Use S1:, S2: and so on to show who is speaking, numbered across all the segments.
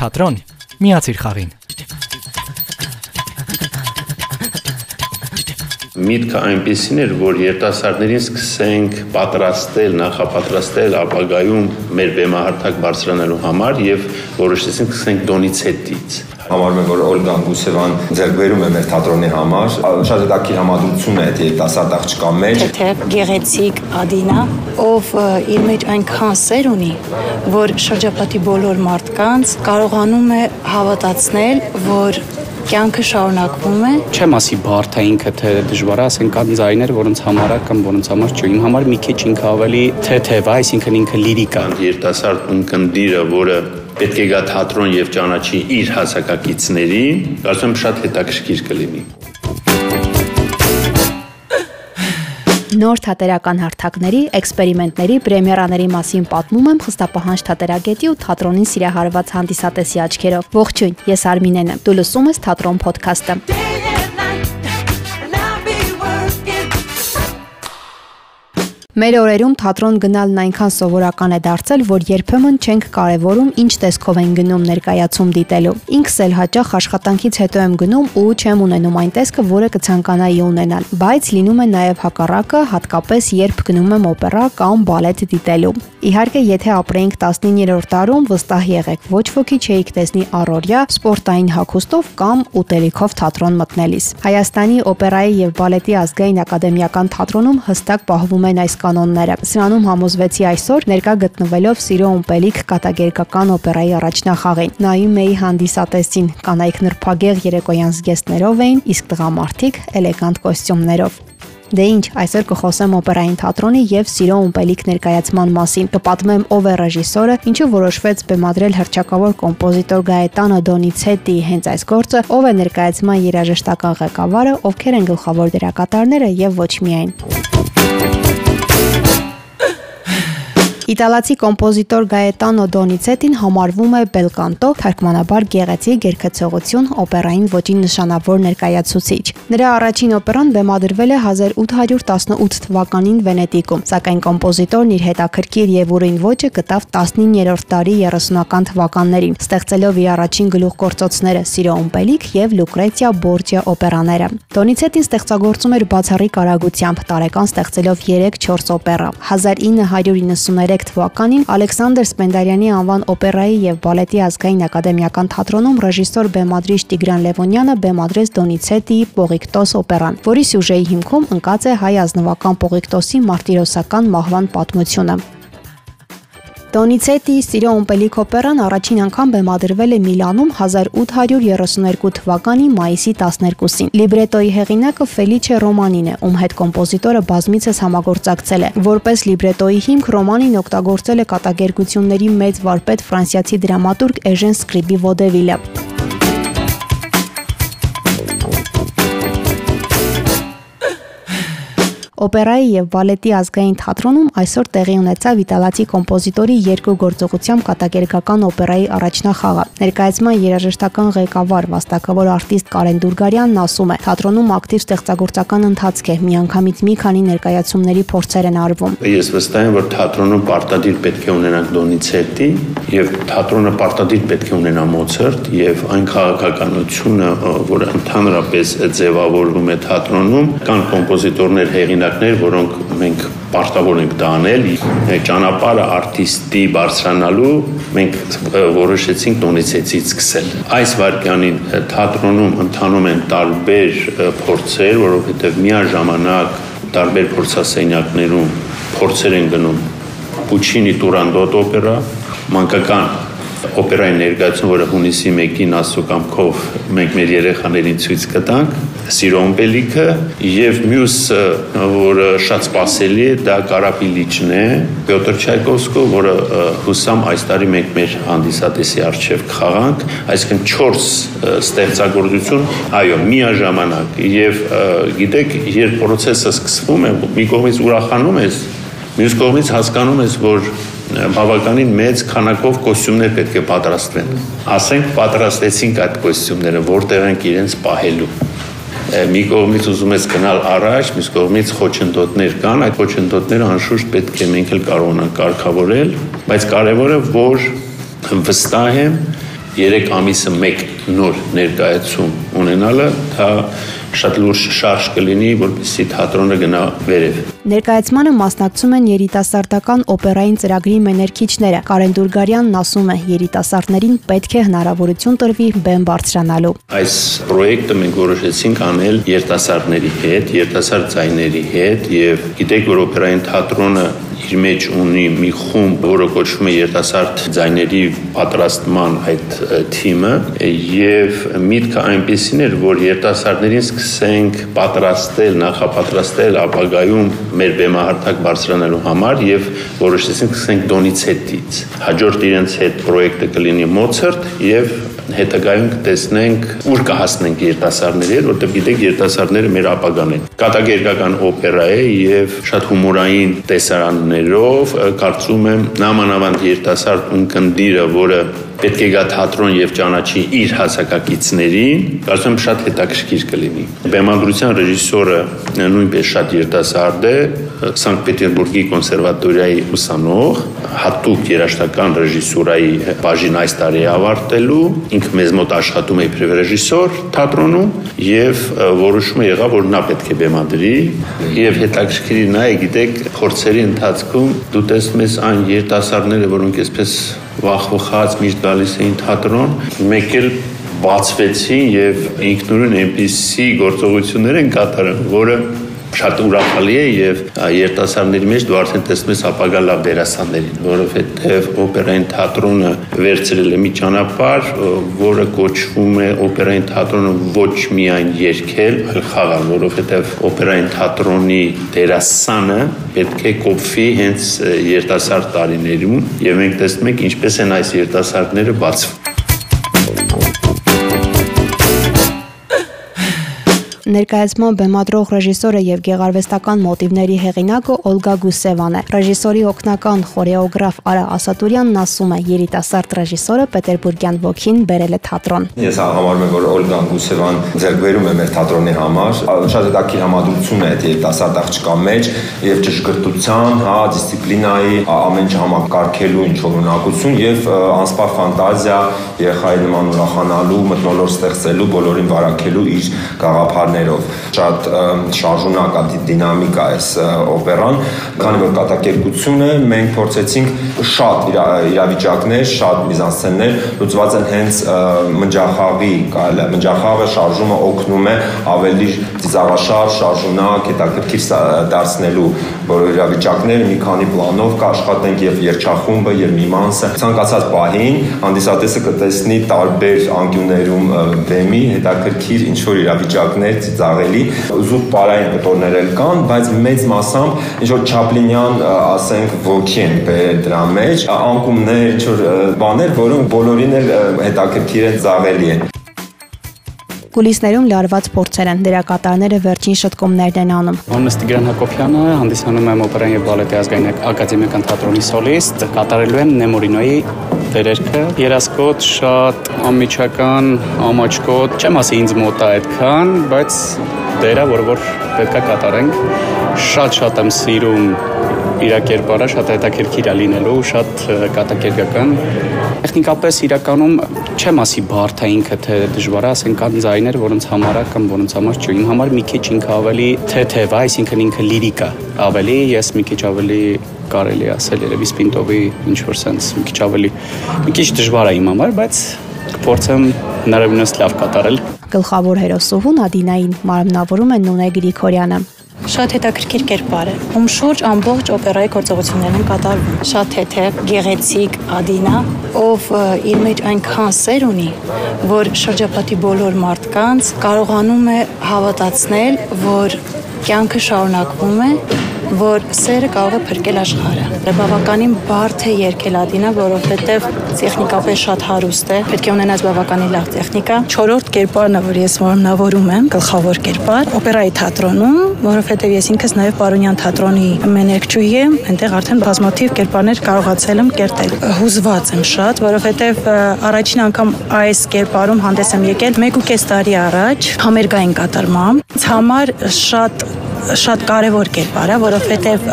S1: թատրոն, միացիր խաղին։
S2: Միտքը այնպեսին էր, որ երիտասարդներին սկսենք պատրաստել, նախապատրաստել ապագայում մեր բեմահարթակ բարձրանալու համար եւ որոշեցինք սկսենք Դոնիցետից
S3: համարում եմ, որ Օլգա Անգուսևան ձեռքբերում է մեր թատրոնի համար։ Շատ հետաքրքիր համադրություն է այդ երիտասարդ աղջկա մեջ։
S4: Թե գեղեցիկ Ադինա, ով իր մեջ այնքան սեր ունի, որ շրջապատի բոլոր մարդկանց կարողանում է հավատացնել, որ կյանքը շարունակվում է։
S5: Չեմ ասի բարդ է ինքը թե դժվար է, ասեն կան ձայներ, որոնց համար է կամ որոնց համար չէ։ Իմ համար մի քիչ ինքը ավելի թեթև է, այսինքն ինքը լիրիկա։
S2: Երիտասարդ ունկնդիրը, որը պետք է գա թատրոն եւ ճանաչի իր հասակակիցներին, եմ շատ հետաքրքիր կլինի։
S6: Նոր թատերական հարթակների, էքսպերիմենտների, պրեմիերաների մասին պատմում եմ խստապահանջ թատերագետի ու թատրոնին սիրահարված հանդիսատեսի աչքերով։ Ողջույն, ես Արմինեն եմ։ Դու լսում ես Թատրոն ոդքասթը։ Մեր օրերում թատրոն գնալն այնքան սովորական է դարձել, որ երբեմն չենք կարևորում ինչ տեսքով են գնում ներկայացում դիտելու։ Ինքս էլ հաճախ աշխատանքից հետո եմ գնում ու չեմ ունենում այն տեսքը, որը կցանկանայի ունենալ, բայց լինում է նաև հակառակը, հատկապես երբ գնում եմ օպերա կամ բալետ դիտելու։ Իհարկե, եթե ապրեինք 19-րդ դարում, վստահ եղեք, ոչ ոքի չէիք տեսնի առօրյա սպորտային հագուստով կամ ուտելիքով թատրոն մտնելիս։ Հայաստանի օպերայի եւ բալետի ազգային ակադեմիական թատրոնում հստակ պահվում են այս կանոնները։ Սրանում համոզվեցի այսօր ներկա գտնվելով Սիրո ումպելիք կատակերգական օպերայի առաջնախաղին։ Նայում էի հանդիսատեսին, կանայք նրբագեղ երեկոյան զգեստներով էին, իսկ տղամարդիկ էլեգանտ կոստյումներով։ Դե ինչ, այսօր կխոսեմ օպերային թատրոնի եւ Սիրո ումպելիք ներկայացման մասին։ Կպատմեմ ով է ռեժիսորը, ինչու որոշվեց բեմադրել հրճակավոր կոմպոզիտոր Գաետանո Դոնիցետի հենց այս գործը, ով է ներկայացման երաժշտական ղեկավարը, ովքեր են գլխավոր դերակատարները եւ ոչ միայն։ Իտալացի կոմպոզիտոր Գաետանո Դոնիցետին համարվում է բելկանտո, թարգմանաբար գեղեցիկ երգեցողություն օպերային ոճի նշանավոր ներկայացուցիչ։ Նրա առաջին օպերան բեմադրվել է 1818 թվականին Վենետիկում, սակայն կոմպոզիտորն իր հետաքրքիր եւ ուրույն ոճը գտավ 19-րդ դարի 30-ական թվականներին, ստեղծելով իր առաջին գլուխգործոցները Սիրո ումպելիք եւ Լուկրեցիա Բորջիա օպերաները։ Դոնիցետին ստեղծագործում էր բացառիկ արագությամբ, տարեկան ստեղծելով 3-4 օպերա։ 1993 2003 թվականին Ալեքսանդր Սպենդարյանի անվան օպերայի եւ բալետի ազգային ակադեմիական թատրոնում ռեժիսոր բեմադրիչ Տիգրան Լևոնյանը բեմադրեց Դոնիցետիի Պողիկտոս օպերան, որի սյուժեի հիմքում ընկած է հայ ազնվական Պողիկտոսի մարտիրոսական մահվան պատմությունը։ Դոնիցետիի Սիրո ումպելիք օպերան առաջին անգամ բեմադրվել է Միլանում 1832 թվականի մայիսի 12-ին։ Լիբրետոյի հեղինակը Ֆելիչե Ռոմանին է, ում հետ կոմպոզիտորը բազմիցս համագործակցել է։ Որպես լիբրետոյի հիմք Ռոմանին օգտագործել է կատակերգությունների մեծ վարպետ ֆրանսիացի դրամատուրգ Էժեն Սկրիբի Վոդևիլը։ Օպերայի եւ բալետի ազգային թատրոնում այսօր տեղի ունեցավ իտալացի կոմպոզիտորի երկու գործողությամբ կատակերգական օպերայի առաջնախաղը։ Ներկայացման երաժշտական ղեկավար վաստակավոր արտիստ Կարեն Դուրգարյանն ասում է. թատրոնում ակտիվ ստեղծագործական ընթացք է, միանգամից մի քանի ներկայացումների փորձեր են արվում։
S2: Ես վստահ եմ, որ թատրոնում պարտադիր պետք է ունենանք Դոնիցետի եւ թատրոնը պարտադիր պետք է ունենա Մոցարտ եւ այն քաղաքականությունը, որը ընդհանրապես ձևավորվում է թատրոնում, կան կոմպոզիտորներ հեղինակ օրինակներ, որոնք մենք պարտավոր ենք դա անել, ճանապարհը արտիստի բարձրանալու մենք որոշեցինք տոնիցեցից սկսել։ Այս վարքյանին թատրոնում ընթանում են տարբեր փորձեր, որովհետև միաժամանակ տարբեր փորձասենյակներում փորձեր են գնում Պուչինի Տուրանդոտ օպերա, մանկական օպերայի ներկայացում, որը հունիսի 1-ին ասոկամքով մենք մեր երեխաներին ցույց կտանք, Սիրո ըմպելիքը եւ մյուս որը շատ սпасելի է, դա Կարապիլիչն է, Պյոտր Չայկովսկո, որը հուսամ այս տարի մենք մեր հանդիսատեսի արժեվ խաղանք, այսինքն 4 ստեղծագործություն, այո, միաժամանակ եւ գիտեք, երբ process-ը սկսվում է, մի կողմից ուրախանում ես, մյուս կողմից հասկանում ես, որ բավականին մեծ քանակով կոստյումներ պետք է պատրաստվեն։ Ասենք պատրաստեցինք այդ կոստյումները, որտեղ ենք իրենց պահելու մի կողմից ուզում ես գնալ առաջ, մյուս կողմից խոչընդոտներ կան, այդ խոչընդոտները անշուշտ պետք է մենք էլ կարողանանք կարգավորել, բայց կարևորը որ վստահ եմ 3 ամիսը 1 նոր ներկայացում ունենալը դա շատ լուրջ շարժ կլինի, որպեսզի թատրոնը գնա վերև։
S6: Ներկայացմանը մասնակցում են երիտասարդական օպերային ծրագրի մեներքիչները։ Կարեն Դուրգարյանն ասում է, երիտասարդներին պետք է հնարավորություն տրվի բեմ բարձրանալու։
S2: Այս պրոյեկտը մենք որոշեցինք անել երիտասարդների հետ, երիտասարդ ձայների հետ եւ գիտեք, որ օպերային թատրոնը մեջ ունի մի խումբ, որը կոչվում է երիտասարդ ձայների պատրաստման այդ թիմը եւ միտքը այնպեսին էր, որ երիտասարդներին սկսենք պատրաստել, նախապատրաստել ապագայում մեր բեմահարթակ բարձրանալու համար եւ որոշեցինք սկսենք Դոնիցետից։ Հաջորդ իրենց հետ պրոյեկտը կլինի Մոցարտ եւ հետագայում կտեսնենք ուր կհասնենք երիտասարդների, որտեղ գիտեք երիտասարդները մեր ապագան են։ Կատակերգական օպերա է եւ շատ հումորային տեսարաններով կարծում եմ նամանավանդ երիտասարդ ունկնդիրը, որը պետք է գա թատրոն եւ ճանաչի իր հասակակիցներին, կարծում եմ շատ հետաքրքիր կլինի։ Բեմադրության ռեժիսորը նույնպես շատ երիտասարդ է, Սանկտ Պետերբուրգի կոնսերվատորիայի ուսանող, հատուկ երաժշտական ռեժիսուրայի բաժին այս տարի ավարտելու, ինքը մեզ մոտ աշխատում է իբրև ռեժիսոր թատրոնում եւ որոշումը եղավ, որ նա պետք է բեմադրի եւ հետաքրքիր նա է, գիտեք, փորձերի ընթացքում դու տեսնում ես այն երիտասարդները, որոնք այսպես վախվխած միշտ գալիս էին թատրոն, մեկ էլ բացվեցին եւ ինքնուրույն այնպիսի գործողություններ են կատարում, որը շատ ուրախալի է եւ երիտասարդների մեջ դու արդեն տեսնում ես ապագա լավ դերասաններին, որովհետեւ օպերային թատրոնը վերցրել է մի ճանապարհ, որը կոչվում է օպերային թատրոնը ոչ միայն երգել, այլ խաղալ, որովհետեւ օպերային թատրոնի դերասանը պետք է կոփվի հենց երիտասարդ տարիներում եւ մենք տեսնում ենք ինչպես են այս երիտասարդները բացվում
S6: Ներկայացման բեմադրող ռեժիսորը եւ գեղարվեստական մոտիվների հեղինակը Օլգա Գուսևան է։ Ռեժիսորի օգնական խորեոգրաֆ Արա Ասատուրյանն ասում է. երիտասարդ ռեժիսորը Պետերբուրգյան ոգին բերել է թատրոն։
S3: Ես համարում եմ, որ Օլգա Գուսևան ձեռքբերում է մեր թատրոնի համար շատ հետաքրքիր համադրություն է այդ երիտասարդ աղջկա մեջ եւ ճշգրտության, հա, դիսցիպլինայի ամեն ինչ համակարգելու ինչ որ ունակություն եւ անսպար ֆանտազիա երեխայի նման ուրախանալու, մտնոլորտ ստեղծելու, բոլորին վարակելու իր գաղափարները բառներով շատ շարժունակ է դինամիկա այս օպերան, քանի որ կատակերգություն է, մենք փորձեցինք շատ իրավիճակներ, շատ միզանսցեններ լուծված են հենց մնջախաղի, կարելի է մնջախաղը շարժումը օգնում է ավելի ծիծաղաշար, շարժունակ, հետաքրքիր դարձնելու բոլոր իրավիճակները մի քանի պլանով կաշխատենք եւ երջախումբը եւ միմանսը ցանկացած պահին հանդիսատեսը կտեսնի տարբեր անկյուններում բեմի հետաքրքիր ինչ որ իրավիճակներ ծիծաղելի զուտ պարային կտորներ էլ կան, բայց մեծ մասամբ ինչ որ Չապլինյան, ասենք, ոգի են բերել դրա մեջ, անկումներ, ինչ որ բաներ, որոնք բոլորին էլ հետաքրքիր են, ծաղելի են։
S6: Կուլիսներում լարված փորձեր են դերակատարները վերջին շտկումներն են անում։
S5: Անունս Տիգրան Հակոբյանը, հանդիսանում եմ օպերան եւ բալետի ազգային ակադեմիական թատրոնի սոլիստ, կատարելու եմ Նեմորինոյի դերերքը։ Երասկոտ շատ անմիջական, ամաչկոտ, չեմ ասի ինձ մոտ է այդքան, բայց դերը, որ որ պետքա կատարենք։ Շատ-շատ եմ սիրում իր կերպարը շատ հետաքրքիր է լինելու, շատ կատակերգական։ Տեխնիկապես իրականում չեմ ասի բարդ է ինքը թե դժվար է, ասենք կան ձայներ, որոնց համար է կամ որոնց համար չէ։ Իմ համար մի քիչ ինքը ավելի թեթև է, այսինքն ինքը լիրիկ է։ Ավելի ես մի քիչ ավելի կարելի ասել երևի Սպինտովի ինչ որ sense մի քիչ ավելի մի քիչ դժվար է իմ համար, բայց կփորձեմ հնարավորինս լավ կատարել։
S6: Գլխավոր հերոսուհուն Ադինային մարմնավորում է Նունե Գրիգորյանը
S4: շատ հետաքրքիր կերպար է, ում շուրջ ամբողջ օպերայի գործողություններն են կատարվում։ Շատ թեթև, գեղեցիկ Ադինա, ով իր մեջ այնքան սեր ունի, որ շրջապատի բոլոր մարդկանց կարողանում է հավատացնել, որ կյանքը շարունակվում է որ սերը կարող է փրկել աշխարհը։ բավականին բարդ է երկել Ադինա, որովհետև տեխնիկապես շատ հարուստ է։ Պետք է ունենաս բավականին լավ տեխնիկա։ Չորրորդ կերպարն է, որ ես որմնավորում եմ, գլխավոր կերպար, օպերայի թատրոնում, որովհետև ես ինքս նաև Պարոնյան թատրոնի մեներկչուհի եմ, այնտեղ արդեն բազմաթիվ կերպարներ կարողացել եմ կերտել։ Հուզված եմ շատ, որովհետև առաջին անգամ այս կերպարում հանդես եմ եկել 1.5 տարի առաջ համերգային կատարմամբ։ Համար շատ շատ կարևոր կերպար է, որովհետև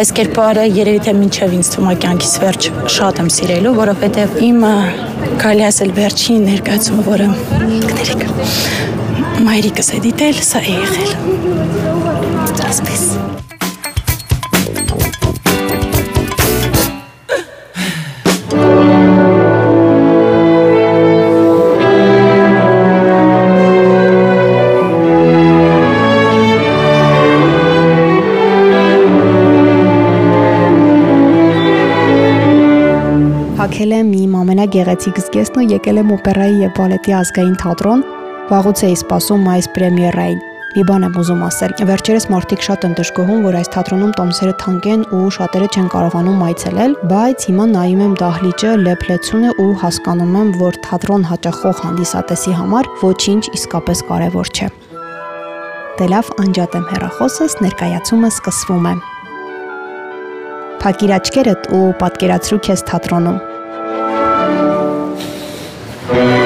S4: այս կերպարը երևի թե մինչև ինձ թվում է կյանքիս վերջ շատ եմ սիրելու, որովհետև իմ կարելի ասել վերջին ներկայացումը, որը կներեք մայրիկս է դիտել, սա է եղել։ Այսպես
S6: իմ ամենագեղեցիկ զգեստն ու եկել եմ օպերայի եւ բալետի ազգային թատրոն։ Վաղուց էի սպասում այս պրեմիերային։ Մի բան եմ ուզում ասել։ Վերջերս մարդիկ շատ են դժգոհում, որ այս թատրոնում տոմսերը թանկ են ու շատերը չեն կարողանում այցելել, բայց հիմա նայում եմ դահլիճը, լեփլեցունը ու հասկանում եմ, որ թատրոն հաճախող հանդիսատեսի համար ոչինչ իսկապես կարևոր չէ։ Դե լավ, անջատ եմ հեռախոսս, ներկայացումը սկսվում է։ Փակիր աչքերդ ու պատկերացրու քեզ թատրոնում։ Amen.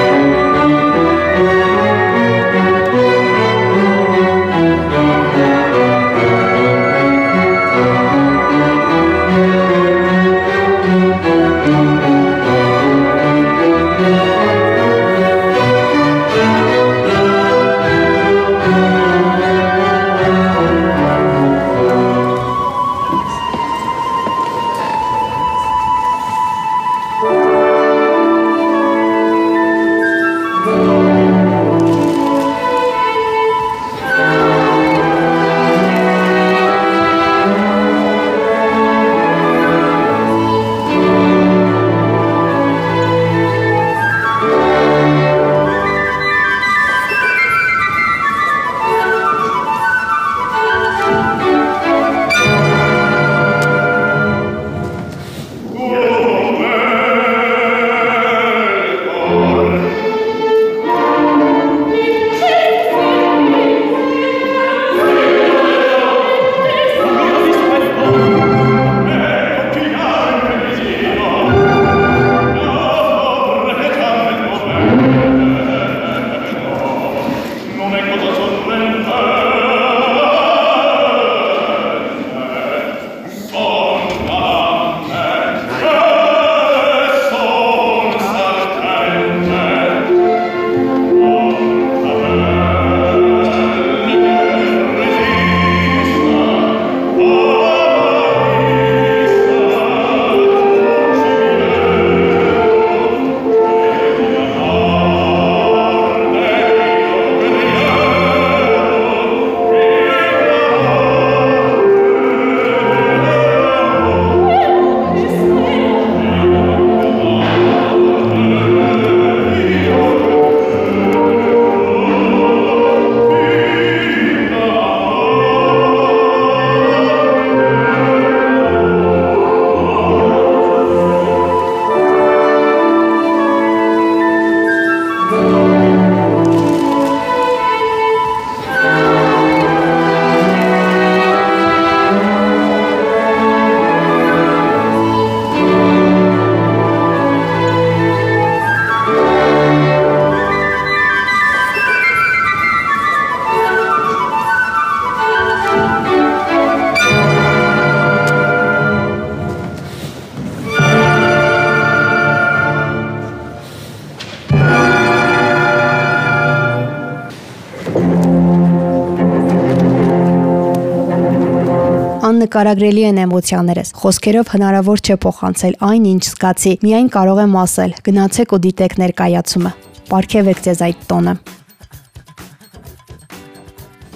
S6: Աննկարագրելի են էմոցիաներս։ Խոսքերով հնարավոր չէ փոխանցել այն, ինչ զգացի։ Միայն կարող եմ ասել. գնացեք ու դիտեք ներկայացումը։ Պարգևեք ձեզ այդ տոնը։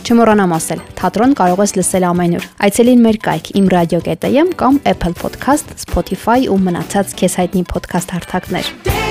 S6: Չմոռանամ ասել, թատրոն կարող ես լսել ամենուր։ Այցելին մեր կայք imradio.am կամ Apple Podcast, Spotify ու մնացած քեզ հայտնի podcast հարթակներ։